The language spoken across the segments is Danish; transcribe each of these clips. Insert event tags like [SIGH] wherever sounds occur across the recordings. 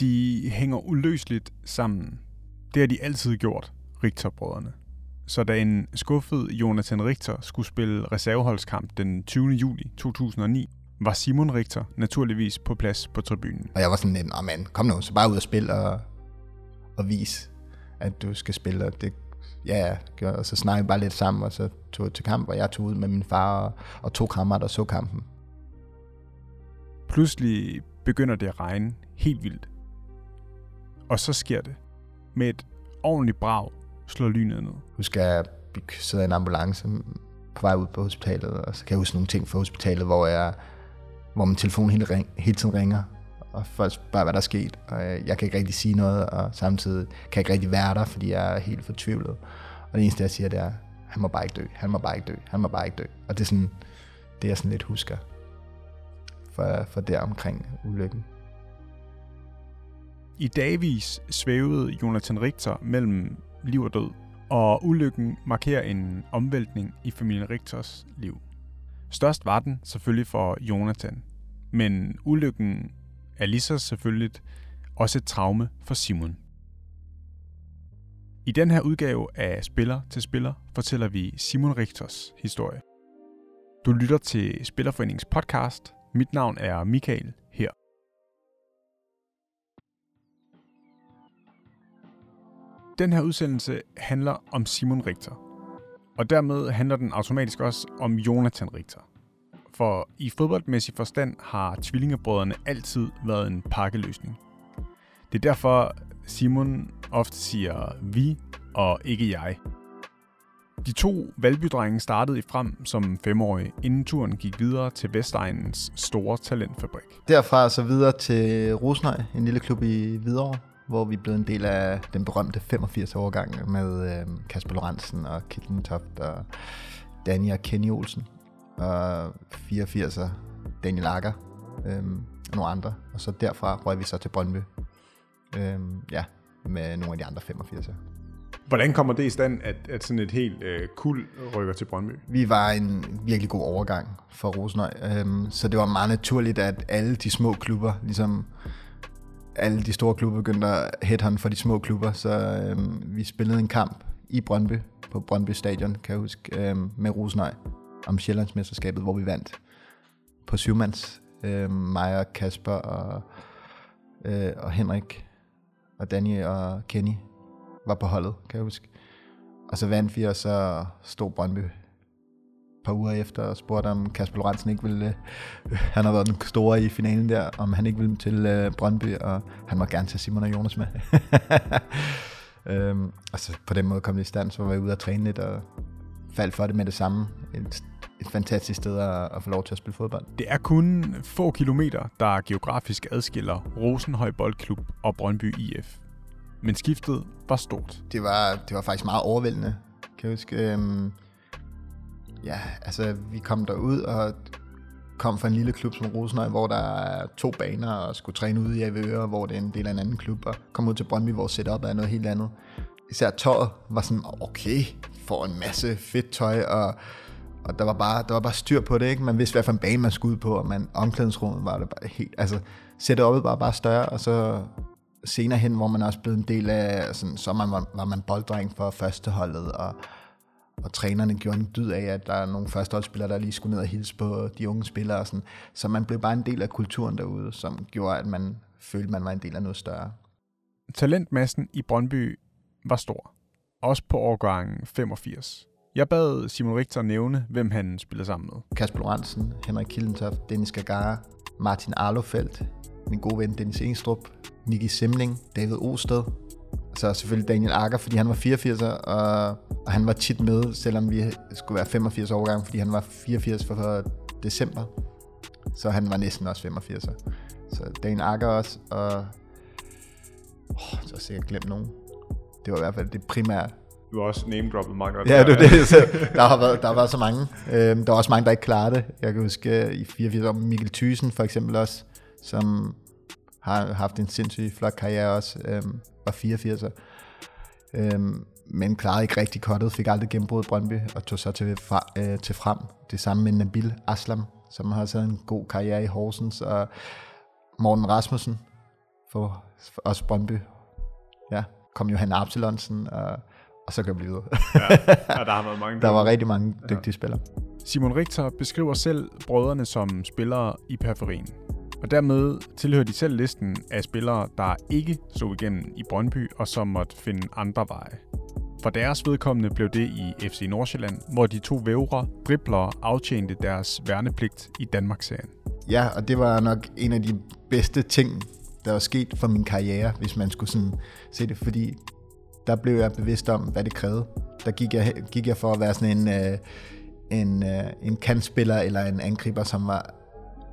De hænger uløseligt sammen. Det har de altid gjort, Richter-brødrene. Så da en skuffet Jonathan Richter skulle spille reserveholdskamp den 20. juli 2009, var Simon Richter naturligvis på plads på tribunen. Og jeg var sådan lidt, åh mand, kom nu, så bare ud og spil og, og vis, at du skal spille. Og det, ja, ja, og så snakkede vi bare lidt sammen, og så tog jeg til kamp, og jeg tog ud med min far og, og to kammerater og så kampen. Pludselig begynder det at regne helt vildt. Og så sker det. Med et ordentligt brag slår lynet ned. husker, jeg vi sidder i en ambulance på vej ud på hospitalet, og så kan jeg huske nogle ting fra hospitalet, hvor, jeg, hvor min telefon hele, ring, hele tiden ringer, og folk spørger, hvad der er sket, og jeg, jeg kan ikke rigtig sige noget, og samtidig kan jeg ikke rigtig være der, fordi jeg er helt fortvivlet. Og det eneste, jeg siger, det er, han må bare ikke dø, han må bare ikke dø, han må bare ikke dø. Og det er sådan, det jeg sådan lidt husker for, for der omkring ulykken. I dagvis svævede Jonathan Richter mellem liv og død, og ulykken markerer en omvæltning i familien Richters liv. Størst var den selvfølgelig for Jonathan, men ulykken er lige så selvfølgelig også et traume for Simon. I den her udgave af Spiller til Spiller fortæller vi Simon Richters historie. Du lytter til Spillerforeningens podcast. Mit navn er Michael Den her udsendelse handler om Simon Richter. Og dermed handler den automatisk også om Jonathan Richter. For i fodboldmæssig forstand har tvillingebrødrene altid været en pakkeløsning. Det er derfor Simon ofte siger vi og ikke jeg. De to valbydrenge startede i frem som femårige, inden turen gik videre til Vestegnens store talentfabrik. Derfra så videre til Rosnøj, en lille klub i Hvidovre, hvor vi blev en del af den berømte 85-årgang med øh, Kasper Lorentzen og Kitlen Toft og Danny og Kenny Olsen. Og 84'er Daniel Akker øh, og nogle andre. Og så derfra røg vi så til Brøndby. Øh, ja, med nogle af de andre 85'er. Hvordan kommer det i stand, at, at sådan et helt øh, kul rykker til Brøndby? Vi var en virkelig god overgang for Rosenøj, øhm, så det var meget naturligt, at alle de små klubber, ligesom alle de store klubber begyndte at headhunt for de små klubber, så øh, vi spillede en kamp i Brøndby, på Brøndby Stadion, kan jeg huske, øh, med Rosenøj om Sjællandsmesterskabet, hvor vi vandt på syvmands. Øh, mig og Kasper og, øh, og Henrik og Danny og Kenny var på holdet, kan jeg huske. Og så vandt vi, og så stod Brøndby par uger efter og spurgte, om Kasper Lorentzen ikke ville... Øh, han har været den store i finalen der, om han ikke ville til øh, Brøndby, og han må gerne tage Simon og Jonas med. [LAUGHS] øhm, og så på den måde kom det i stand, så var jeg ude at træne lidt, og faldt for det med det samme. Et, et fantastisk sted at, at få lov til at spille fodbold. Det er kun få kilometer, der geografisk adskiller Rosenhøj Boldklub og Brøndby IF. Men skiftet var stort. Det var, det var faktisk meget overvældende, kan jeg huske. Øhm, ja, altså vi kom derud og kom fra en lille klub som Rosenøj, hvor der er to baner og skulle træne ude i Avøre, hvor det er en del af en anden klub, og kom ud til Brøndby, hvor setup er noget helt andet. Især tøjet var sådan, okay, får en masse fedt tøj, og, og der, var bare, der var bare styr på det, ikke? Man vidste, hvad for en bane man skulle ud på, og man, omklædningsrummet var det bare helt, altså setupet var bare større, og så senere hen, hvor man også blev en del af, sådan, så man, var, var man bolddreng for førsteholdet, og, og trænerne gjorde en dyd af, at der er nogle førsteholdsspillere, der lige skulle ned og hilse på de unge spillere. Og sådan. Så man blev bare en del af kulturen derude, som gjorde, at man følte, man var en del af noget større. Talentmassen i Brøndby var stor. Også på årgangen 85. Jeg bad Simon Richter nævne, hvem han spillede sammen med. Kasper Lorentzen, Henrik Kildentoft, Dennis Gagara, Martin Arlofeldt, min gode ven Dennis Engstrup, Nicky Simling, David Osted, så selvfølgelig Daniel Akker, fordi han var 84'er, og, og han var tit med, selvom vi skulle være 85 år gang, fordi han var 84 for, for december. Så han var næsten også 85'er. Så Daniel Akker også, og oh, så har jeg sikkert glemt nogen. Det var i hvert fald det primære. Du har også name-droppet meget godt. Ja, det er det. Så der, har været, der har været så mange. Øhm, der var også mange, der ikke klarede det. Jeg kan huske øh, i 84 år, Mikkel Thyssen for eksempel også, som har haft en sindssygt flot karriere også, øhm, var 84'er. Øhm, men klarede ikke rigtig kottet, fik aldrig gennembrud i Brøndby, og tog så til, fra, øh, til frem. Det samme med Nabil Aslam, som har også en god karriere i Horsens, og Morten Rasmussen, for, for os Brøndby. Ja, kom Johan Absalonsen, og, og så kan jeg blive ved. ja, ja, der har været mange. [LAUGHS] der var rigtig mange dygtige ja. spillere. Simon Richter beskriver selv brødrene som spillere i periferien. Og dermed tilhører de selv listen af spillere, der ikke så igennem i Brøndby og som måtte finde andre veje. For deres vedkommende blev det i FC Nordsjælland, hvor de to vævre dribler aftjente deres værnepligt i Danmarksserien. Ja, og det var nok en af de bedste ting, der var sket for min karriere, hvis man skulle sådan se det, fordi der blev jeg bevidst om, hvad det krævede. Der gik jeg, gik jeg for at være sådan en, øh, en, øh, en kantspiller eller en angriber, som var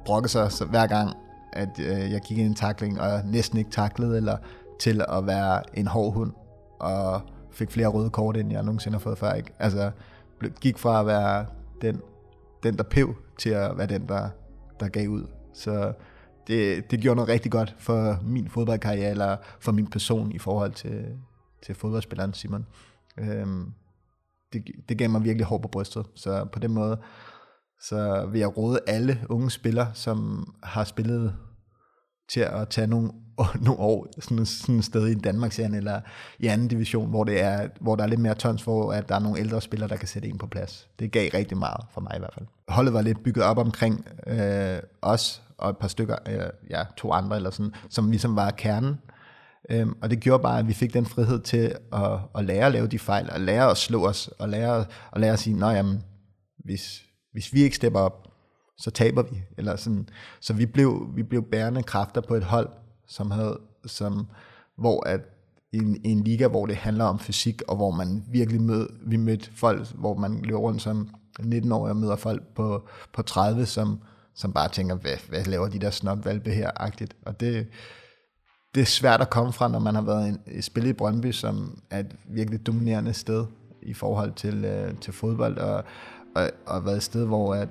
brokket sig så hver gang, at øh, jeg gik i en takling og næsten ikke taklede, eller til at være en hård hund, og fik flere røde kort, end jeg nogensinde har fået før. Ikke? Altså, gik fra at være den, den der pev, til at være den, der, der gav ud. Så det, det gjorde noget rigtig godt for min fodboldkarriere, eller for min person i forhold til, til fodboldspilleren Simon. Øhm, det, det gav mig virkelig hår på brystet. Så på den måde, så vil jeg råde alle unge spillere, som har spillet til at tage nogle, [LAUGHS] nogle år sådan, sådan et sted i Danmark eller i anden division, hvor, det er, hvor der er lidt mere tons for, at der er nogle ældre spillere, der kan sætte en på plads. Det gav rigtig meget for mig i hvert fald. Holdet var lidt bygget op omkring øh, os og et par stykker, øh, ja, to andre eller sådan, som ligesom var kernen. Øhm, og det gjorde bare, at vi fik den frihed til at, at lære at lave de fejl, og lære at slå os, og lære, og lære at sige, nej, jamen, hvis, hvis vi ikke stepper op, så taber vi. Eller sådan. Så vi blev, vi blev bærende kræfter på et hold, som havde, som, hvor at en, en liga, hvor det handler om fysik, og hvor man virkelig mød, vi mødte folk, hvor man løber rundt som 19 år og møder folk på, på 30, som, som bare tænker, hvad, hvad laver de der snopvalpe her, agtigt. Og det, det er svært at komme fra, når man har været en, spillet i Brøndby, som er et virkelig dominerende sted i forhold til, øh, til fodbold, og, og, og været et sted, hvor at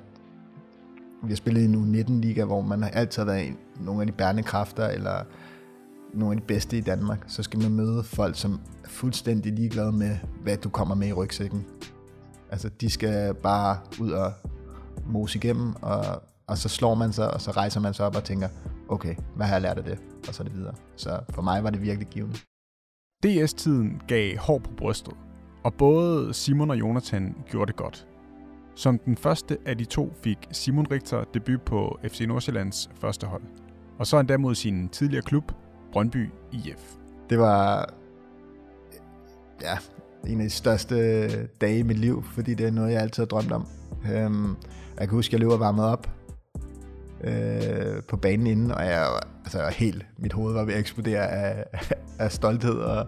vi har spillet i nu 19 liga, hvor man har altid været en, nogle af de bærende kræfter, eller nogle af de bedste i Danmark, så skal man møde folk, som er fuldstændig ligeglade med, hvad du kommer med i rygsækken. Altså, de skal bare ud og mose igennem, og, og så slår man sig, og så rejser man sig op og tænker, okay, hvad har jeg lært af det? Og så er det videre. Så for mig var det virkelig givende. DS-tiden gav hår på brystet, og både Simon og Jonathan gjorde det godt. Som den første af de to fik Simon Richter debut på FC Nordsjællands første hold. Og så endda mod sin tidligere klub, Brøndby IF. Det var ja, en af de største dage i mit liv, fordi det er noget, jeg altid har drømt om. Øhm, jeg kan huske, at jeg løb og varmede op øh, på banen inden, og jeg altså helt, mit hoved var ved at eksplodere af, af stolthed, og,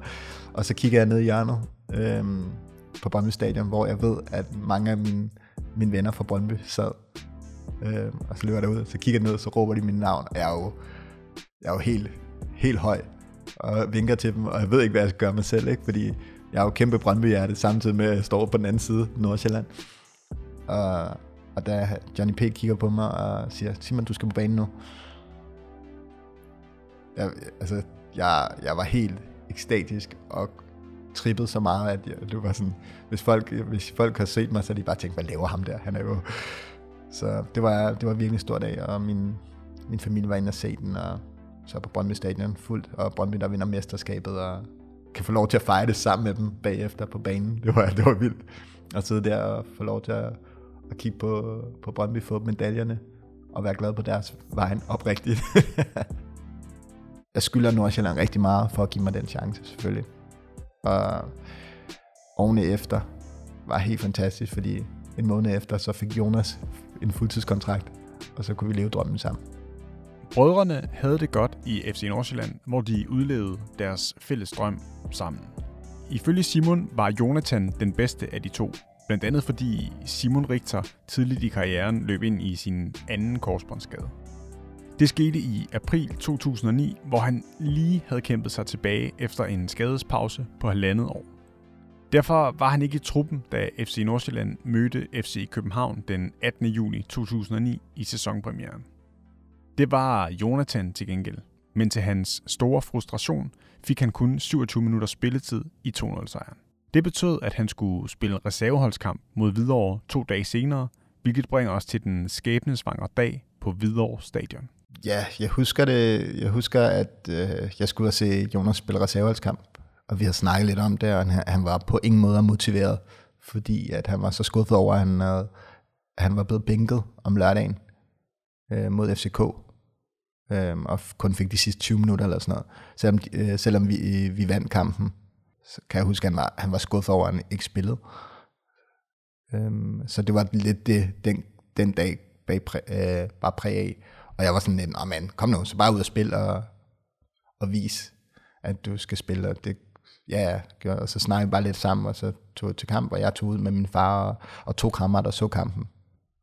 og så kigger jeg ned i hjørnet øhm, på Brøndby Stadion, hvor jeg ved, at mange af mine, mine venner fra Brøndby sad, øh, og så løber jeg derud, så kigger jeg ned, så råber de mit navn, og jeg er jo, jeg er jo helt, helt høj, og vinker til dem, og jeg ved ikke, hvad jeg skal gøre mig selv, ikke? fordi jeg er jo kæmpe Brøndby-hjerte, samtidig med at jeg står på den anden side, Nordsjælland. Og, og da Johnny P. kigger på mig og siger, Simon, du skal på banen nu. Jeg, altså, jeg, jeg var helt ekstatisk og trippet så meget, at jeg, det var sådan, hvis folk, hvis folk har set mig, så har de bare tænkt, hvad laver ham der? Han er jo... Så det var, det var virkelig en stor dag, og min, min familie var inde og se den, og så på Brøndby Stadion fuldt, og Brøndby, der vinder mesterskabet, og kan få lov til at fejre det sammen med dem bagefter på banen. Det var, det var vildt at sidde der og få lov til at at kigge på, på Brøndby få medaljerne og være glad på deres vejen oprigtigt. [LAUGHS] jeg skylder Nordsjælland rigtig meget for at give mig den chance, selvfølgelig. Og oven efter var helt fantastisk, fordi en måned efter, så fik Jonas en fuldtidskontrakt, og så kunne vi leve drømmen sammen. Brødrene havde det godt i FC Nordsjælland, hvor de udlevede deres fælles drøm sammen. Ifølge Simon var Jonathan den bedste af de to, Blandt andet fordi Simon Richter tidligt i karrieren løb ind i sin anden korsbåndsskade. Det skete i april 2009, hvor han lige havde kæmpet sig tilbage efter en skadespause på halvandet år. Derfor var han ikke i truppen, da FC Nordsjælland mødte FC København den 18. juni 2009 i sæsonpremieren. Det var Jonathan til gengæld, men til hans store frustration fik han kun 27 minutter spilletid i 2-0-sejren. Det betød, at han skulle spille reserveholdskamp mod Hvidovre to dage senere, hvilket bringer os til den skæbnesvangre dag på Hvidovre Stadion. Ja, jeg husker det. Jeg husker, at øh, jeg skulle ud og se Jonas spille reserveholdskamp, og vi havde snakket lidt om det, og han, han var på ingen måde motiveret, fordi at han var så skuffet over, at han, havde, han var blevet bænket om lørdagen øh, mod FCK, øh, og kun fik de sidste 20 minutter eller sådan noget. Selvom, øh, selvom vi, vi vandt kampen, så kan jeg huske, at han var, han var skuffet over, at han ikke spillede. Øh, så det var lidt det, den, den dag bag præ, øh, bare præg af. Og jeg var sådan lidt, oh man, kom nu, så bare ud og spil og, og vis, at du skal spille. Og det, ja, ja, og så snakkede vi bare lidt sammen, og så tog til kamp, og jeg tog ud med min far og, og to kammerater og så kampen.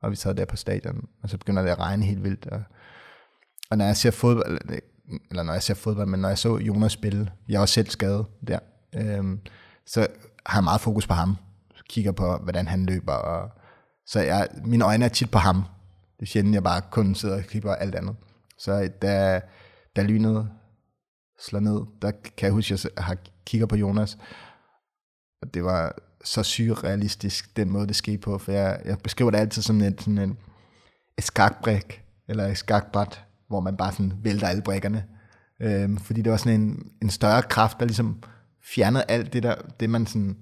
Og vi sad der på stadion, og så begynder det at regne helt vildt. Og, og når jeg ser fodbold, eller når jeg ser fodbold, men når jeg så Jonas spille, jeg var selv skadet der, øhm, så har jeg meget fokus på ham. Kigger på, hvordan han løber, og så jeg, mine øjne er tit på ham, det er sjældent, jeg bare kun sidder og klipper alt andet. Så øh, da, da lynet slår ned, der kan jeg huske, at jeg har kigger på Jonas, og det var så surrealistisk, den måde, det skete på, for jeg, jeg beskriver det altid som et, sådan en, et skakbræk, eller et skakbræt, hvor man bare sådan vælter alle brækkerne. Øhm, fordi det var sådan en, en større kraft, der ligesom fjernede alt det, der, det man sådan,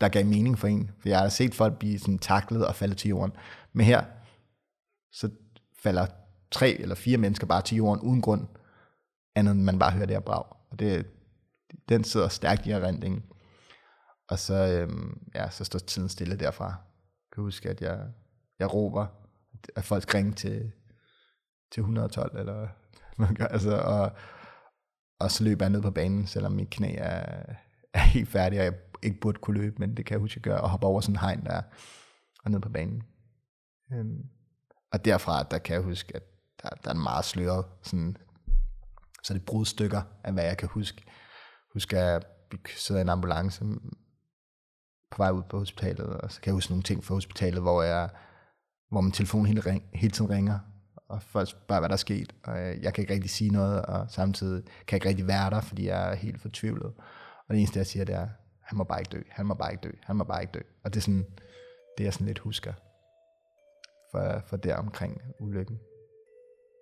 der gav mening for en. For jeg har set folk blive sådan taklet og falde til jorden. Men her, så falder tre eller fire mennesker bare til jorden uden grund, andet end man bare hører det her brag. Og det, den sidder stærkt i erindringen. Og så, øhm, ja, så står tiden stille derfra. Jeg kan huske, at jeg, jeg råber, at folk ringer til, til 112, eller man gør, altså, og, og så løber jeg ned på banen, selvom mit knæ er, er helt færdig, og jeg ikke burde kunne løbe, men det kan jeg huske, at gøre, og hoppe over sådan en hegn der, og ned på banen. Øhm, og derfra, der kan jeg huske, at der, der er en meget sløret, sådan, så det brudstykker af, hvad jeg kan huske. Husk, at sidder i en ambulance på vej ud på hospitalet, og så kan jeg huske nogle ting fra hospitalet, hvor, jeg, hvor min telefon hele, ring, hele tiden ringer, og folk spørger, hvad der er sket, og øh, jeg kan ikke rigtig sige noget, og samtidig kan jeg ikke rigtig være der, fordi jeg er helt fortvivlet. Og det eneste, jeg siger, det er, han må bare ikke dø, han må bare ikke dø, han må bare ikke dø. Og det er sådan, det jeg sådan lidt husker for, for der omkring ulykken.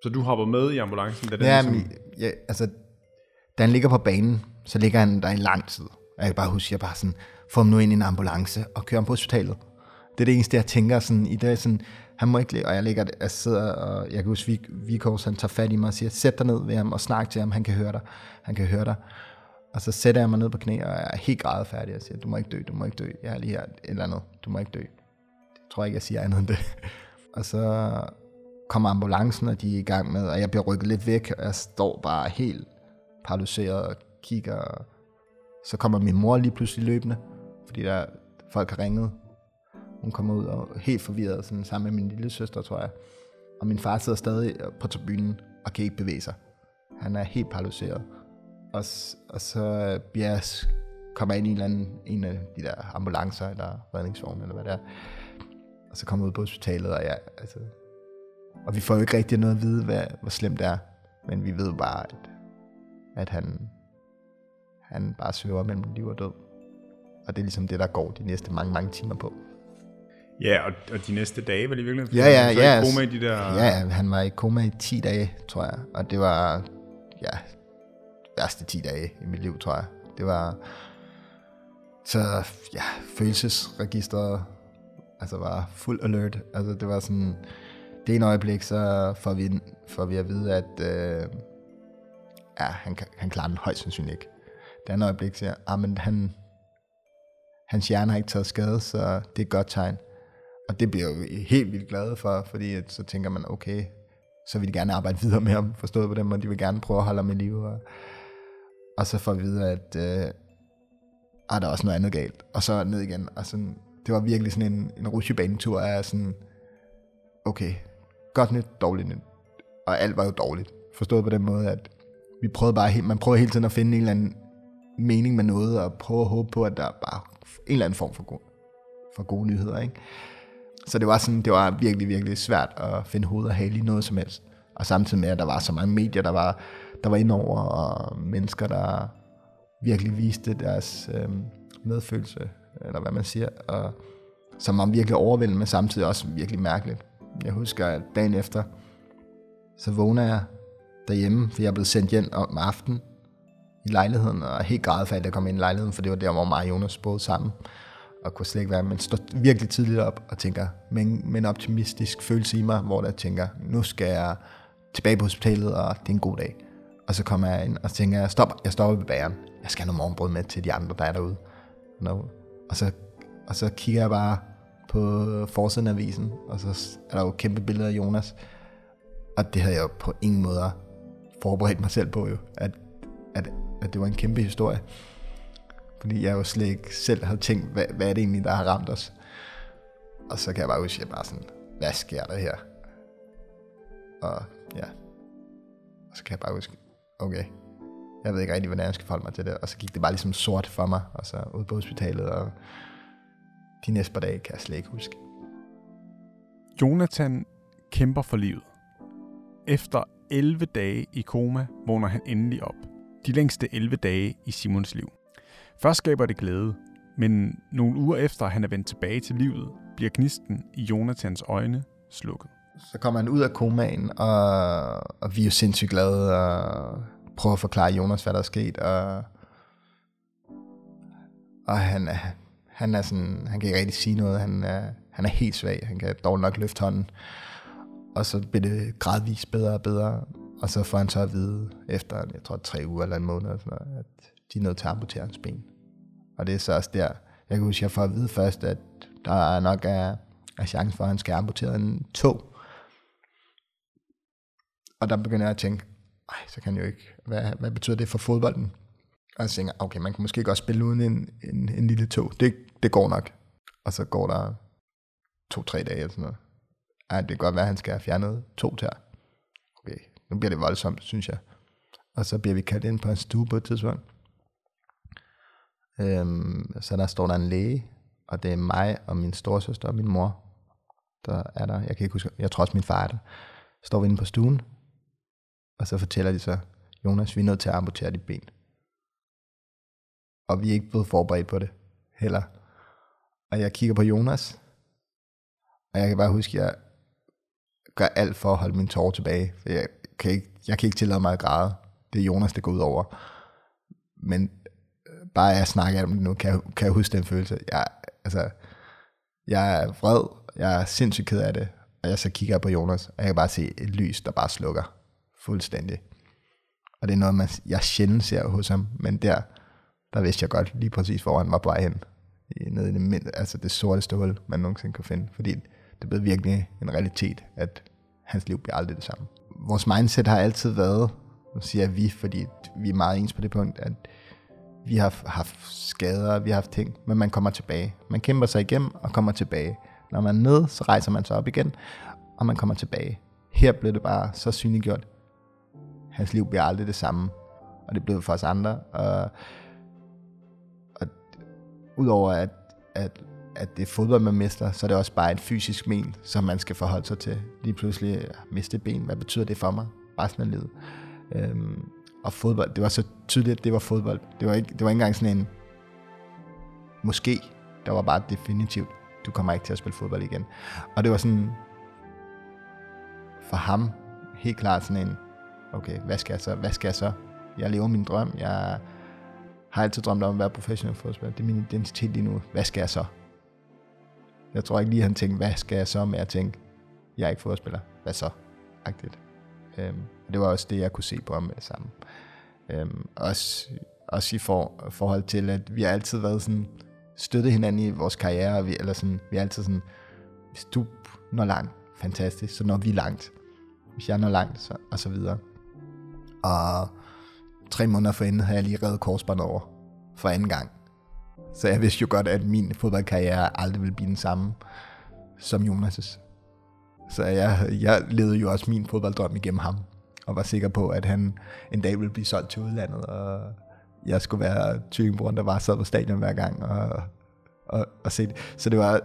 Så du hopper med i ambulancen? Da den ja, ligesom... men, ja, altså, da han ligger på banen, så ligger han der i lang tid. Jeg kan bare huske, jeg bare sådan, får ham nu ind i en ambulance og kører ham på hospitalet. Det er det eneste, jeg tænker sådan, i dag, sådan, han må ikke og jeg ligger, jeg sidder, og jeg kan huske, Vikos, han tager fat i mig og siger, sæt dig ned ved ham og snak til ham, han kan høre dig, han kan høre dig. Og så sætter jeg mig ned på knæ, og jeg er helt grædefærdig og siger, du må ikke dø, du må ikke dø, jeg er lige her, et eller andet, du må ikke dø. Jeg tror ikke, jeg siger andet end det. Og så kommer ambulancen, og de er i gang med, og jeg bliver rykket lidt væk, og jeg står bare helt paralyseret og kigger. Og så kommer min mor lige pludselig løbende, fordi der folk har ringet. Hun kommer ud og helt forvirret, sådan sammen med min lille søster, tror jeg. Og min far sidder stadig på tribunen og kan ikke bevæge sig. Han er helt paralyseret. Og, og så øh, bliver jeg kommer ind i en, eller anden, en af de der ambulancer eller redningsvogne, eller hvad det er. Og så kommer jeg ud på hospitalet, og, jeg, altså, og vi får jo ikke rigtig noget at vide, hvad, hvor slemt det er. Men vi ved bare, at, at han, han bare svæver mellem liv og død. Og det er ligesom det, der går de næste mange, mange timer på. Ja, og, og de næste dage, vel i virkeligheden? Ja, ja, ja. Han koma i de der... Ja, han var i koma i 10 dage, tror jeg. Og det var, ja, værste 10 dage i mit liv, tror jeg. Det var, så ja, følelsesregistret altså var fuld alert. Altså det var sådan, det ene øjeblik, så får vi, får vi at vide, at øh, ja, han, han klarer den højst sandsynligt ikke. Det andet øjeblik siger, ah, men han, hans hjerne har ikke taget skade, så det er et godt tegn. Og det bliver vi helt vildt glade for, fordi at, så tænker man, okay, så vil de gerne arbejde videre med ham, forstået på den måde, de vil gerne prøve at holde ham i live. Og, og så får vi videre, at øh, ah, der er også noget andet galt. Og så ned igen, og sådan, det var virkelig sådan en, en rutsjebanetur af sådan, okay, godt nyt, dårligt nyt. Og alt var jo dårligt. Forstået på den måde, at vi prøvede bare, man prøver hele tiden at finde en eller anden mening med noget, og prøve at håbe på, at der er bare en eller anden form for, god, for gode nyheder, ikke? Så det var sådan, det var virkelig, virkelig svært at finde hoved og hale i noget som helst. Og samtidig med, at der var så mange medier, der var, der var indover, og mennesker, der virkelig viste deres øh, medfølelse eller hvad man siger, og som var virkelig overvældende, men samtidig også virkelig mærkeligt. Jeg husker, at dagen efter, så vågner jeg derhjemme, for jeg er blevet sendt hjem om aftenen i lejligheden, og helt grædefærdig, at komme ind i lejligheden, for det var der, hvor mig og Jonas boede sammen, og kunne slet ikke være, men står virkelig tidligt op og tænker, men, men optimistisk følelse i mig, hvor jeg tænker, nu skal jeg tilbage på hospitalet, og det er en god dag. Og så kommer jeg ind og tænker, jeg stopper, jeg stopper ved bæren. Jeg skal have noget morgenbrød med til de andre, der er derude. Og så, og så kigger jeg bare på forsiden af avisen, og så er der jo kæmpe billeder af Jonas. Og det havde jeg jo på ingen måde forberedt mig selv på jo, at, at, at det var en kæmpe historie. Fordi jeg jo slet ikke selv havde tænkt, hvad, hvad er det egentlig, der har ramt os. Og så kan jeg bare huske, at jeg bare sådan, hvad sker der her? Og ja, og så kan jeg bare huske, okay, jeg ved ikke rigtig, hvordan jeg skal forholde mig til det. Og så gik det bare ligesom sort for mig, og så ud på hospitalet, og de næste par dage kan jeg slet ikke huske. Jonathan kæmper for livet. Efter 11 dage i koma vågner han endelig op. De længste 11 dage i Simons liv. Først skaber det glæde, men nogle uger efter han er vendt tilbage til livet, bliver gnisten i Jonathans øjne slukket. Så kommer han ud af komaen, og, og vi er jo sindssygt glade, og prøver at forklare Jonas, hvad der er sket, og, og han, er, han, er sådan, han kan ikke rigtig sige noget, han er, han er helt svag, han kan dog nok løfte hånden, og så bliver det gradvist bedre og bedre, og så får han så at vide, efter, jeg tror, tre uger eller en måned, at de er nødt til at amputere hans ben. Og det er så også der, jeg kan huske, at jeg får at vide først, at der er nok er, er chance for, at han skal amputere en tog. Og der begynder jeg at tænke, ej, så kan jeg jo ikke, hvad, hvad betyder det for fodbolden? Og jeg tænker, okay, man kan måske godt spille uden en, en, en lille tog. Det, det går nok. Og så går der to-tre dage eller sådan noget. Ej, det kan godt være, at han skal have fjernet to tær. Okay, nu bliver det voldsomt, synes jeg. Og så bliver vi kaldt ind på en stue på et tidspunkt. Øhm, så der står der en læge, og det er mig og min storesøster og min mor, der er der. Jeg kan ikke huske, jeg tror også min far er der. Står vi inde på stuen, og så fortæller de så, Jonas, vi er nødt til at amputere dit ben. Og vi er ikke blevet forberedt på det heller. Og jeg kigger på Jonas, og jeg kan bare huske, at jeg gør alt for at holde min tårer tilbage. For jeg kan ikke, jeg kan ikke tillade mig at græde. Det er Jonas, det går ud over. Men øh, bare jeg snakker om det nu, kan jeg, kan jeg huske den følelse. Jeg, altså, jeg er vred, jeg er sindssygt ked af det, og jeg så kigger på Jonas, og jeg kan bare se et lys, der bare slukker fuldstændig. Og det er noget, man, jeg sjældent ser hos ham, men der, der vidste jeg godt lige præcis, hvor han var på vej hen. I, nede i det, mind, altså det sorteste hul, man nogensinde kan finde. Fordi det blev virkelig en realitet, at hans liv bliver aldrig det samme. Vores mindset har altid været, nu siger jeg vi, fordi vi er meget ens på det punkt, at vi har haft skader, vi har haft ting, men man kommer tilbage. Man kæmper sig igennem og kommer tilbage. Når man er nede, så rejser man sig op igen, og man kommer tilbage. Her blev det bare så synliggjort. Hans liv bliver aldrig det samme, og det blev for os andre. Og, og udover at, at, at det er fodbold, man mister, så er det også bare et fysisk men, som man skal forholde sig til. Lige pludselig miste ben, hvad betyder det for mig resten af livet? Øhm, og fodbold, det var så tydeligt, at det var fodbold. Det var ikke, det var ikke engang sådan en, måske, der var bare definitivt, du kommer ikke til at spille fodbold igen. Og det var sådan, for ham, helt klart sådan en, okay, hvad skal jeg så, hvad skal jeg så? Jeg lever min drøm, jeg har altid drømt om at være professionel fodboldspiller. Det er min identitet lige nu. Hvad skal jeg så? Jeg tror ikke lige, han tænkte, hvad skal jeg så? med at tænke, jeg er ikke fodboldspiller. Hvad så? Agtigt. Øhm, det var også det, jeg kunne se på ham med det samme. Øhm, også, også i for, forhold til, at vi har altid været sådan, støttet hinanden i vores karriere, og vi, eller sådan, vi er altid sådan, hvis du når langt, fantastisk, så når vi langt. Hvis jeg når langt, så, og så videre. Og tre måneder forinden havde jeg lige reddet korsbåndet over for anden gang. Så jeg vidste jo godt, at min fodboldkarriere aldrig ville blive den samme som Jonas' så jeg, jeg levede jo også min fodbolddrøm igennem ham, og var sikker på, at han en dag ville blive solgt til udlandet, og jeg skulle være tykkenbror, der var sad på stadion hver gang, og, og, og se det. Så det var,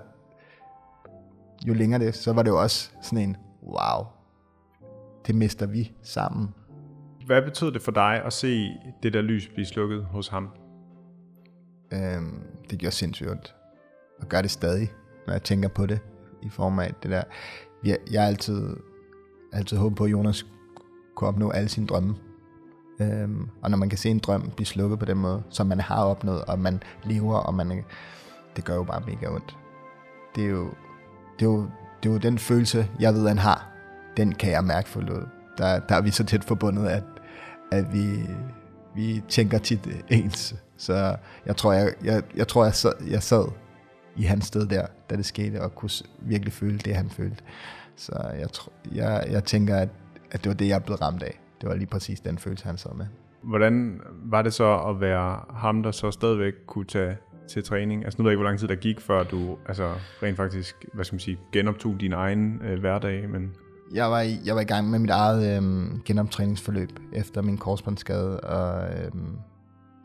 jo længere det, så var det jo også sådan en, wow, det mister vi sammen. Hvad betød det for dig at se det der lys blive slukket hos ham? Øhm, det gjorde sindssygt ondt. Og gør det stadig, når jeg tænker på det. I form af det der jeg, jeg har altid, altid håbet på, at Jonas kunne opnå alle sine drømme. Øhm, og når man kan se en drøm blive slukket på den måde, som man har opnået, og man lever, og man, det gør jo bare mega ondt. Det er jo, det er jo, det er jo den følelse, jeg ved, han har. Den kan jeg mærke for noget. Der, der er vi så tæt forbundet, at, at vi, vi tænker tit øh, ens. Så jeg tror, jeg, jeg, jeg, tror, jeg, sad, jeg sad i hans sted der, da det skete, og kunne virkelig føle det, han følte. Så jeg, tror, jeg, jeg tænker, at, at det var det, jeg blev ramt af. Det var lige præcis den følelse, han sad med. Hvordan var det så at være ham, der så stadigvæk kunne tage til træning? Altså nu ved jeg ikke, hvor lang tid der gik, før du altså, rent faktisk hvad skal man sige, genoptog din egen øh, hverdag, men... Jeg var, i, jeg var i gang med mit eget øhm, genoptræningsforløb efter min korsbåndsskade, og, øhm,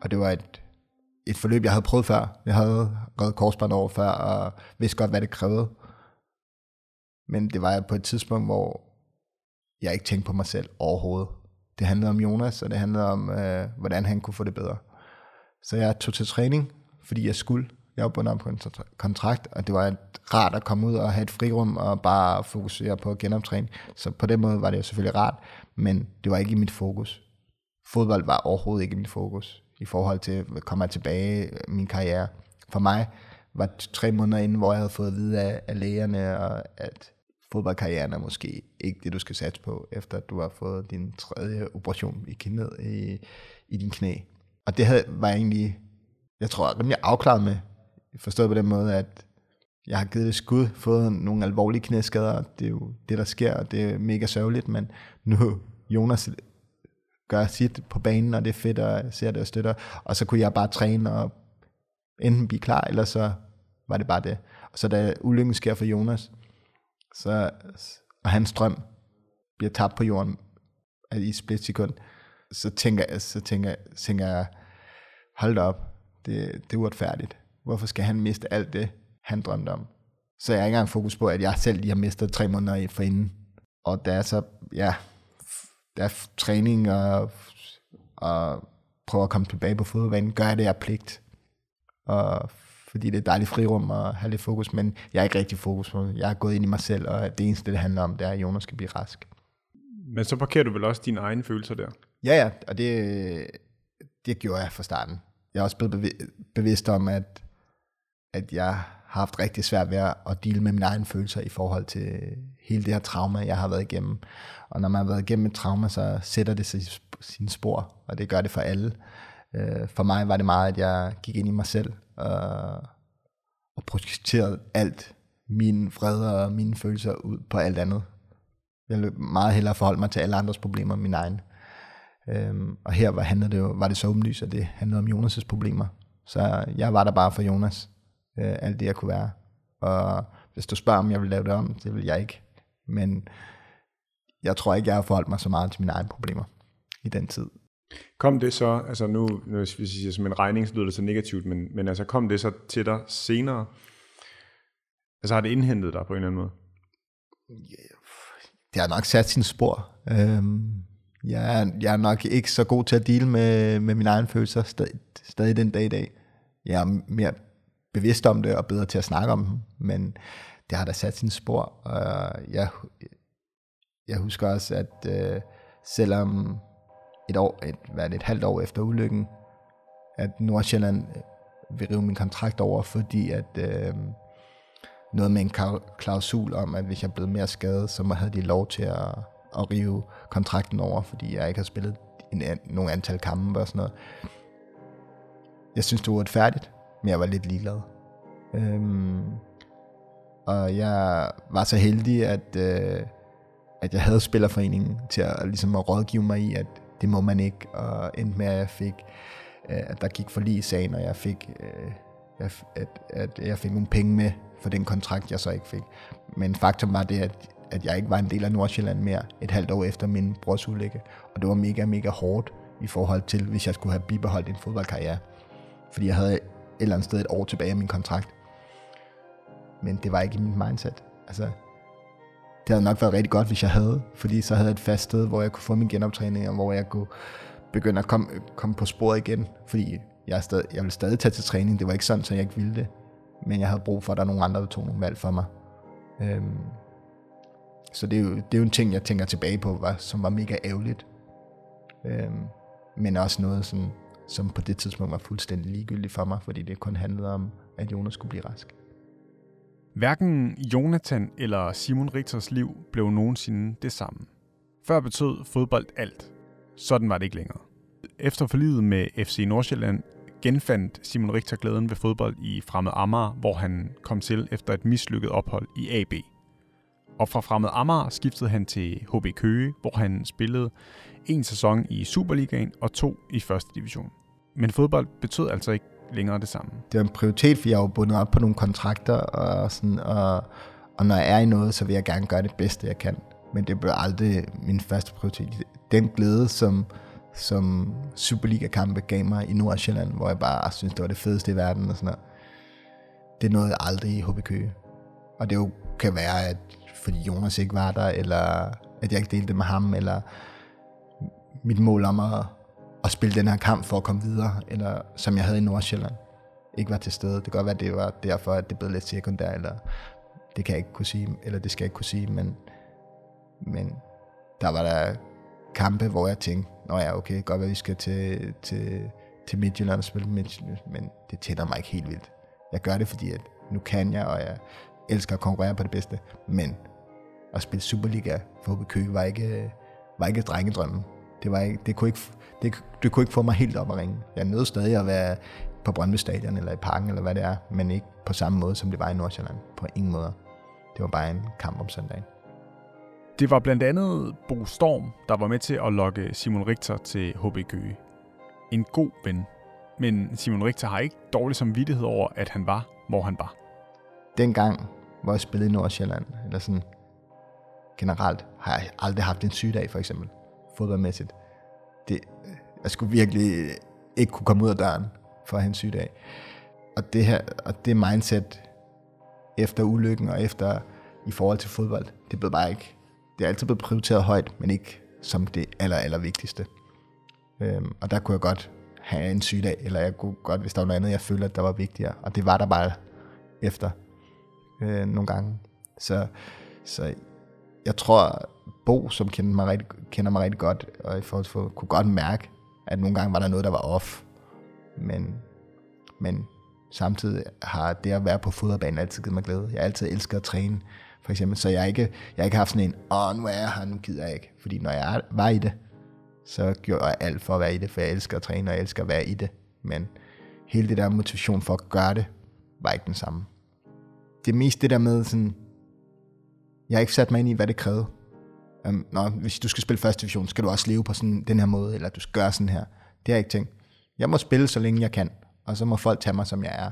og det var et, et forløb, jeg havde prøvet før. Jeg havde reddet korsbånd over før, og vidste godt, hvad det krævede. Men det var på et tidspunkt, hvor jeg ikke tænkte på mig selv overhovedet. Det handlede om Jonas, og det handlede om, øh, hvordan han kunne få det bedre. Så jeg tog til træning, fordi jeg skulle. Jeg var bundet på en kontrakt, og det var rart at komme ud og have et frirum og bare fokusere på genoptræning. Så på den måde var det jo selvfølgelig rart, men det var ikke i mit fokus. Fodbold var overhovedet ikke i mit fokus i forhold til, at komme tilbage i min karriere. For mig var tre måneder inden, hvor jeg havde fået at vide af, af lægerne, og at fodboldkarrieren er måske ikke det, du skal satse på, efter at du har fået din tredje operation i knæet i, i din knæ. Og det havde, var egentlig, jeg tror, rimelig afklaret med, forstået på den måde, at jeg har givet det skud, fået nogle alvorlige knæskader, det er jo det, der sker, og det er mega sørgeligt, men nu Jonas gør sit på banen, og det er fedt, og jeg ser det og støtter, og så kunne jeg bare træne og enten blive klar, eller så var det bare det. Og så da ulykken sker for Jonas, så, og hans drøm bliver tabt på jorden i et split sekund, så tænker, jeg, så tænker, tænker jeg, hold da op, det, det er uretfærdigt. Hvorfor skal han miste alt det, han drømte om? Så jeg har ikke engang fokus på, at jeg selv lige har mistet tre måneder for inden. Og der er så, ja, der er træning og, og prøve at komme tilbage på fodboldbanen, gør jeg det af pligt. Og fordi det er dejligt frirum og have lidt fokus, men jeg er ikke rigtig fokus på det. Jeg er gået ind i mig selv, og det eneste, det handler om, det er, at Jonas skal blive rask. Men så parkerer du vel også dine egne følelser der? Ja, ja, og det, det gjorde jeg fra starten. Jeg er også blevet bevidst om, at, at jeg har haft rigtig svært ved at dele med mine egne følelser i forhold til hele det her trauma, jeg har været igennem. Og når man har været igennem et trauma, så sætter det sig sine spor, og det gør det for alle. Øh, for mig var det meget, at jeg gik ind i mig selv og, og projekterede alt, min fred og mine følelser ud på alt andet. Jeg løb meget hellere forholde mig til alle andres problemer end mine egne. Øhm, og her var, handlede det jo, var det så åbenlyst, at det handlede om Jonas' problemer. Så jeg var der bare for Jonas, øh, alt det jeg kunne være. Og hvis du spørger, om jeg vil lave det om, det vil jeg ikke. Men jeg tror ikke, jeg har forholdt mig så meget til mine egne problemer i den tid. Kom det så, altså nu, hvis vi siger som en regning, så lyder det så negativt, men, men altså kom det så til dig senere? Altså har det indhentet dig på en eller anden måde? Det har nok sat sin spor. Øhm, jeg, er, jeg er nok ikke så god til at dele med, med mine egne følelser stadig, stadig den dag i dag. Jeg er mere bevidst om det og bedre til at snakke om dem, men det har da sat sin spor. Og jeg, jeg husker også, at øh, selvom et år, et, hvad det, et halvt år efter ulykken, at Nordsjælland øh, vil rive min kontrakt over, fordi at øh, noget med en klausul om, at hvis jeg blev mere skadet, så må havde de lov til at, at rive kontrakten over, fordi jeg ikke har spillet en, nogen antal kampe og sådan noget. Jeg synes, det var færdigt, men jeg var lidt ligeglad. Øhm, og jeg var så heldig, at, øh, at jeg havde Spillerforeningen til at, ligesom at rådgive mig i, at det må man ikke, og endte med, at jeg fik, øh, at der gik for lige i sagen, og jeg fik, øh, at, at jeg fik nogle penge med for den kontrakt, jeg så ikke fik. Men faktum var det, at, at jeg ikke var en del af Nordsjælland mere et halvt år efter min brors ulykke, og det var mega, mega hårdt i forhold til, hvis jeg skulle have bibeholdt en fodboldkarriere. Fordi jeg havde eller andet sted et år tilbage af min kontrakt. Men det var ikke i mit mindset. Altså, det havde nok været rigtig godt, hvis jeg havde, fordi så havde jeg et fast sted, hvor jeg kunne få min genoptræning, og hvor jeg kunne begynde at komme, komme på sporet igen, fordi jeg, er stadig, jeg ville stadig tage til træning, det var ikke sådan, så jeg ikke ville det, men jeg havde brug for, at der er nogle andre, der tog nogle valg for mig. Øhm, Så det er, jo, det er jo en ting, jeg tænker tilbage på, var, som var mega ærgerligt. Øhm, men også noget, som, som på det tidspunkt var fuldstændig ligegyldigt for mig, fordi det kun handlede om, at Jonas skulle blive rask. Hverken Jonathan eller Simon Richters liv blev nogensinde det samme. Før betød fodbold alt. Sådan var det ikke længere. Efter forlidet med FC Nordsjælland genfandt Simon Richter glæden ved fodbold i Fremad Amager, hvor han kom til efter et mislykket ophold i AB. Og fra fremmed Amager skiftede han til HB Køge, hvor han spillede en sæson i Superligaen og to i første division. Men fodbold betød altså ikke længere det samme. Det var en prioritet, for jeg var bundet op på nogle kontrakter, og, sådan, og, og når jeg er i noget, så vil jeg gerne gøre det bedste, jeg kan. Men det blev aldrig min første prioritet. Den glæde, som, som Superliga-kampe gav mig i Nordsjælland, hvor jeg bare synes, det var det fedeste i verden og sådan noget. Det nåede jeg aldrig i HB Køge. Og det jo kan være, at fordi Jonas ikke var der, eller at jeg ikke delte det med ham, eller mit mål om at, at spille den her kamp for at komme videre, eller som jeg havde i Nordsjælland, ikke var til stede. Det kan godt være, at det var derfor, at det blev lidt sekundær, eller det kan jeg ikke kunne sige, eller det skal jeg ikke kunne sige, men, men der var der kampe, hvor jeg tænkte, nå ja, okay, godt være, vi skal til, til, til Midtjylland og spille Midtjylland, men det tænder mig ikke helt vildt. Jeg gør det, fordi at nu kan jeg, og jeg elsker at konkurrere på det bedste, men at spille Superliga for HB Køge var ikke, var ikke drengedrømmen. Det, var ikke, det, kunne ikke, det, det kunne ikke få mig helt op at ringe. Jeg nød stadig at være på Brøndby Stadion eller i parken, eller hvad det er, men ikke på samme måde, som det var i Nordsjælland. På ingen måde. Det var bare en kamp om søndagen. Det var blandt andet Bo Storm, der var med til at lokke Simon Richter til HB Køge. En god ven. Men Simon Richter har ikke dårlig samvittighed over, at han var, hvor han var. Dengang, hvor jeg spillede i Nordsjælland, eller sådan generelt, har jeg aldrig haft en sygedag, for eksempel, fodboldmæssigt. Det, jeg skulle virkelig ikke kunne komme ud af døren for at have en sygedag. Og det her, og det mindset efter ulykken og efter i forhold til fodbold, det blev bare ikke det er altid blevet prioriteret højt, men ikke som det aller, aller vigtigste. Øhm, og der kunne jeg godt have en sygdag, eller jeg kunne godt, hvis der var noget andet, jeg følte, at der var vigtigere. Og det var der bare efter øh, nogle gange. Så, så jeg tror, Bo, som kender mig, rigtig, kender mig rigtig godt, og i forhold til, kunne godt mærke, at nogle gange var der noget, der var off. Men, men samtidig har det at være på fodboldbanen altid givet mig glæde. Jeg har altid elsket at træne for eksempel. Så jeg har ikke, jeg har ikke haft sådan en, åh, nu er jeg her, nu gider jeg ikke. Fordi når jeg var i det, så gjorde jeg alt for at være i det, for jeg elsker at træne, og jeg elsker at være i det. Men hele det der motivation for at gøre det, var ikke den samme. Det er mest det der med sådan, jeg har ikke sat mig ind i, hvad det krævede. Um, nå, hvis du skal spille første division, skal du også leve på sådan den her måde, eller du skal gøre sådan her. Det har jeg ikke tænkt. Jeg må spille, så længe jeg kan, og så må folk tage mig, som jeg er.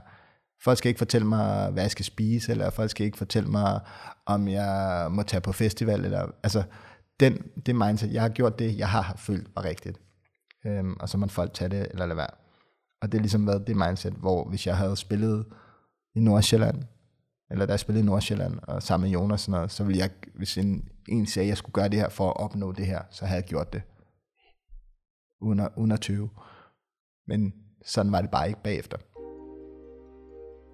Folk skal ikke fortælle mig, hvad jeg skal spise, eller folk skal ikke fortælle mig, om jeg må tage på festival. Eller, altså, den, det mindset, jeg har gjort det, jeg har følt var rigtigt. Øhm, og så må folk tage det, eller lade være. Og det har ligesom været det mindset, hvor hvis jeg havde spillet i Nordsjælland, eller da jeg spillede i Nordsjælland, og sammen med Jonas, og noget, så ville jeg, hvis en, en sagde, at jeg skulle gøre det her for at opnå det her, så havde jeg gjort det. Under, under 20. Men sådan var det bare ikke bagefter.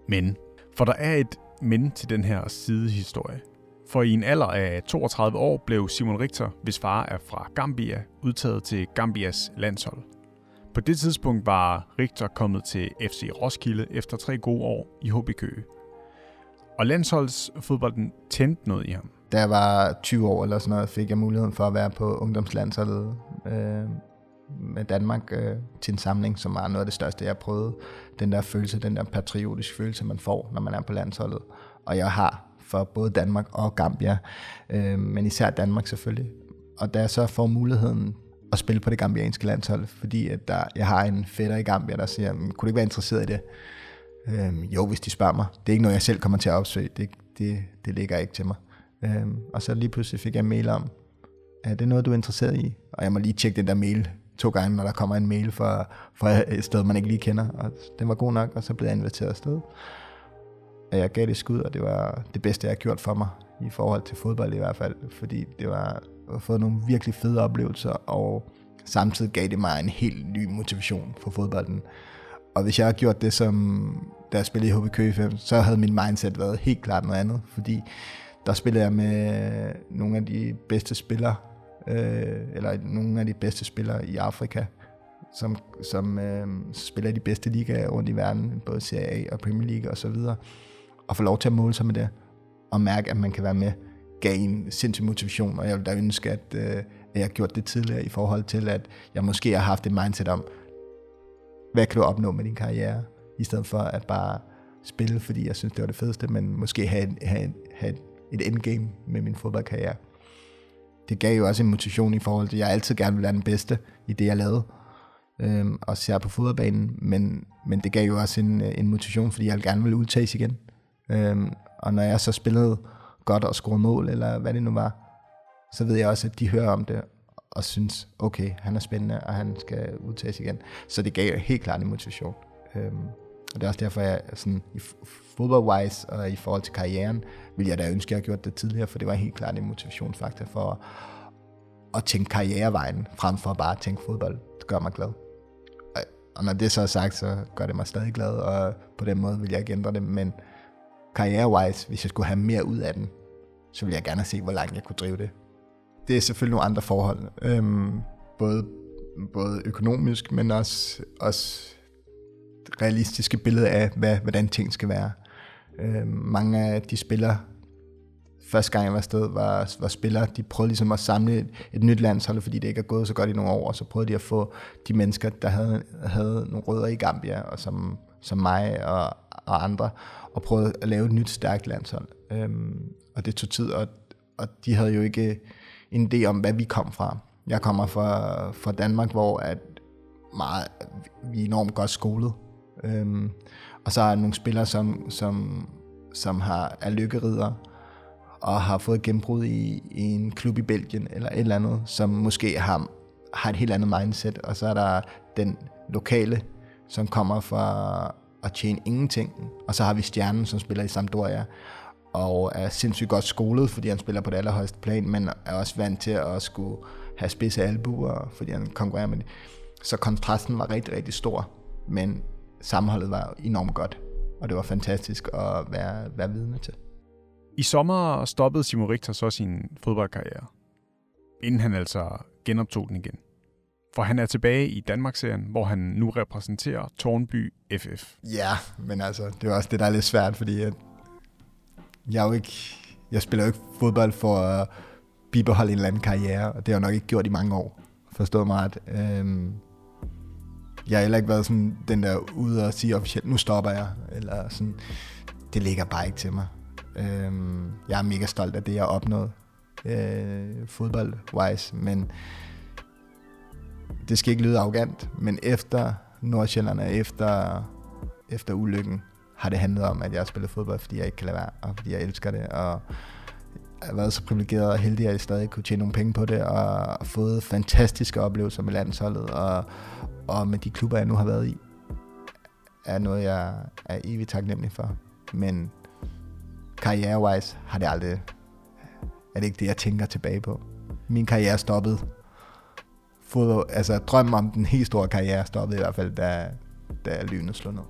Men, for der er et men til den her sidehistorie. For i en alder af 32 år blev Simon Richter, hvis far er fra Gambia, udtaget til Gambias landshold. På det tidspunkt var Richter kommet til FC Roskilde efter tre gode år i HB Køge. Og landsholdsfodbolden tændte noget i ham. Da jeg var 20 år eller sådan noget, fik jeg muligheden for at være på ungdomslandsholdet øh, med Danmark øh, til en samling, som var noget af det største, jeg prøvede. Den der følelse, den der patriotiske følelse, man får, når man er på landsholdet. Og jeg har for både Danmark og Gambia, øh, men især Danmark selvfølgelig. Og da jeg så får muligheden at spille på det gambianske landshold, fordi at der, jeg har en fætter i Gambia, der siger, kunne du ikke være interesseret i det? Øh, jo, hvis de spørger mig. Det er ikke noget, jeg selv kommer til at opsøge. Det, det, det ligger ikke til mig. Øhm, og så lige pludselig fik jeg en mail om, er det noget, du er interesseret i? Og jeg må lige tjekke den der mail to gange, når der kommer en mail fra, fra et sted, man ikke lige kender. Og den var god nok, og så blev jeg inviteret afsted. Og jeg gav det skud, og det var det bedste, jeg har gjort for mig, i forhold til fodbold i hvert fald. Fordi det var at få nogle virkelig fede oplevelser, og samtidig gav det mig en helt ny motivation for fodbolden. Og hvis jeg havde gjort det, som da jeg spillede i HB Køge 5, så havde min mindset været helt klart noget andet, fordi der spillede jeg med nogle af de bedste spillere, øh, eller nogle af de bedste spillere i Afrika, som, som øh, spiller i de bedste ligaer rundt i verden, både Serie A og Premier League osv., og, og få lov til at måle sig med det, og mærke, at man kan være med, gav en sindssyg motivation, og jeg ville da ønske, at, øh, at jeg gjort det tidligere i forhold til, at jeg måske har haft et mindset om, hvad kan du opnå med din karriere, i stedet for at bare spille, fordi jeg synes, det var det fedeste, men måske have, have, have et endgame med min fodboldkarriere. Det gav jo også en motivation i forhold til, at jeg altid gerne ville være den bedste i det, jeg lavede, øhm, og ser på fodboldbanen, men, men det gav jo også en, øh, en motivation, fordi jeg gerne ville udtages igen. Øhm, og når jeg så spillede godt og scorede mål, eller hvad det nu var, så ved jeg også, at de hører om det, og synes, okay, han er spændende, og han skal udtages igen. Så det gav helt klart en motivation. Øhm, og det er også derfor, jeg sådan, i fodboldwise og i forhold til karrieren, vil jeg da ønske, at jeg havde gjort det tidligere, for det var helt klart en motivationsfaktor for at tænke karrierevejen, frem for bare at tænke fodbold. Det gør mig glad. Og når det så er sagt, så gør det mig stadig glad, og på den måde vil jeg ikke ændre det, men karrierewise, hvis jeg skulle have mere ud af den, så ville jeg gerne se, hvor langt jeg kunne drive det. Det er selvfølgelig nogle andre forhold, øhm, både, både økonomisk, men også, også realistiske billede af, hvad, hvordan ting skal være. Øhm, mange af de spillere, første gang jeg var afsted, var, var spillere, de prøvede ligesom at samle et, et nyt landshold, fordi det ikke er gået så godt i nogle år, og så prøvede de at få de mennesker, der havde, havde nogle rødder i Gambia, og som, som mig og, og andre, og prøvede at lave et nyt stærkt landshold. Øhm, og det tog tid, og, og de havde jo ikke en idé om, hvad vi kom fra. Jeg kommer fra, fra Danmark, hvor at meget, vi er enormt godt skolet. Øhm, og så er der nogle spillere, som, som, som har, er lykkerider, og har fået gennembrud i, i en klub i Belgien, eller et eller andet, som måske har, har et helt andet mindset. Og så er der den lokale, som kommer fra at tjene ingenting. Og så har vi Stjernen, som spiller i Sampdoria, og er sindssygt godt skolet, fordi han spiller på det allerhøjeste plan, men er også vant til at skulle have spidse albuer, fordi han konkurrerer med det. Så kontrasten var rigtig, rigtig stor, men sammenholdet var enormt godt, og det var fantastisk at være, være vidne til. I sommer stoppede Simon Richter så sin fodboldkarriere, inden han altså genoptog den igen. For han er tilbage i Danmarksserien, hvor han nu repræsenterer Tornby FF. Ja, men altså, det er også det, der er lidt svært, fordi at jeg er jo ikke, jeg spiller jo ikke fodbold for at bibeholde en eller anden karriere, og det har jeg nok ikke gjort i mange år. forstået mig ret. Øhm, jeg har heller ikke været sådan den der ude og sige officielt, nu stopper jeg, eller sådan. Det ligger bare ikke til mig. Øhm, jeg er mega stolt af det, jeg har opnået øh, fodbold-wise, men det skal ikke lyde arrogant, men efter Nordsjælland og efter, efter ulykken, har det handlet om, at jeg har spillet fodbold, fordi jeg ikke kan lade være, og fordi jeg elsker det, og jeg har været så privilegeret og heldig, at jeg stadig kunne tjene nogle penge på det, og fået fantastiske oplevelser med landsholdet, og, og med de klubber, jeg nu har været i, er noget, jeg er evigt taknemmelig for. Men karrierewise har det aldrig, er det ikke det, jeg tænker tilbage på. Min karriere stoppede. Fodbold, altså drømmen om den helt store karriere stoppede i hvert fald, da, da lynet slog ned.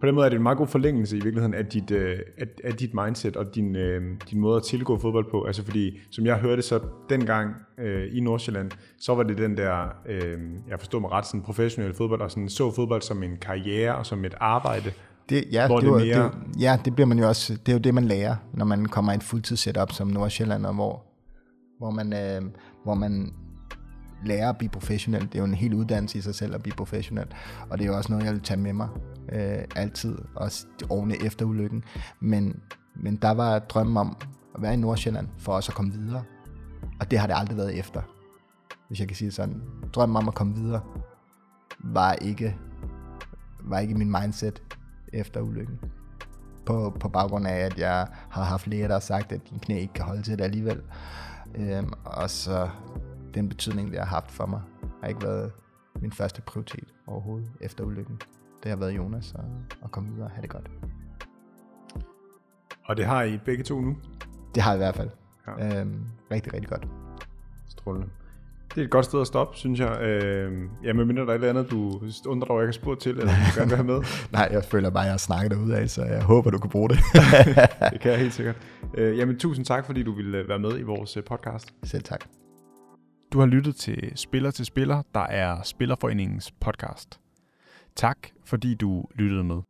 På den måde er det en meget god forlængelse i virkeligheden af dit, øh, af, af dit mindset og din, øh, din måde at tilgå fodbold på. Altså fordi, som jeg hørte så dengang øh, i Nordsjælland, så var det den der, øh, jeg forstår mig ret, sådan professionel fodbold, og sådan så fodbold som en karriere og som et arbejde. Det, ja, hvor det, det, var, mere... det, ja, det bliver man jo også, det er jo det, man lærer, når man kommer i et fuldtidssetup som Nordsjælland, og hvor, hvor man, øh, hvor man lære at blive professionel. Det er jo en hel uddannelse i sig selv at blive professionel. Og det er jo også noget, jeg vil tage med mig øh, altid, også årene efter ulykken. Men, men der var drømmen om at være i Nordsjælland for også at komme videre. Og det har det aldrig været efter. Hvis jeg kan sige det sådan. Drømmen om at komme videre var ikke, var ikke min mindset efter ulykken. På, på baggrund af, at jeg har haft læger, der har sagt, at din knæ ikke kan holde til det alligevel. Øhm, og så den betydning, det har haft for mig, har ikke været min første prioritet overhovedet efter ulykken. Det har været Jonas og, og komme videre og have det godt. Og det har I begge to nu? Det har jeg i hvert fald. Ja. Øhm, rigtig, rigtig godt. Strålende. Det er et godt sted at stoppe, synes jeg. Øh, ja, minder der er et eller andet, du undrer dig, at jeg kan spurgt til, eller du gerne vil have med. [LAUGHS] Nej, jeg føler bare, at jeg har snakket derude af, så jeg håber, du kan bruge det. [LAUGHS] det kan jeg helt sikkert. Øh, jamen, tusind tak, fordi du ville øh, være med i vores øh, podcast. Selv tak. Du har lyttet til Spiller til Spiller, der er Spillerforeningens podcast. Tak fordi du lyttede med.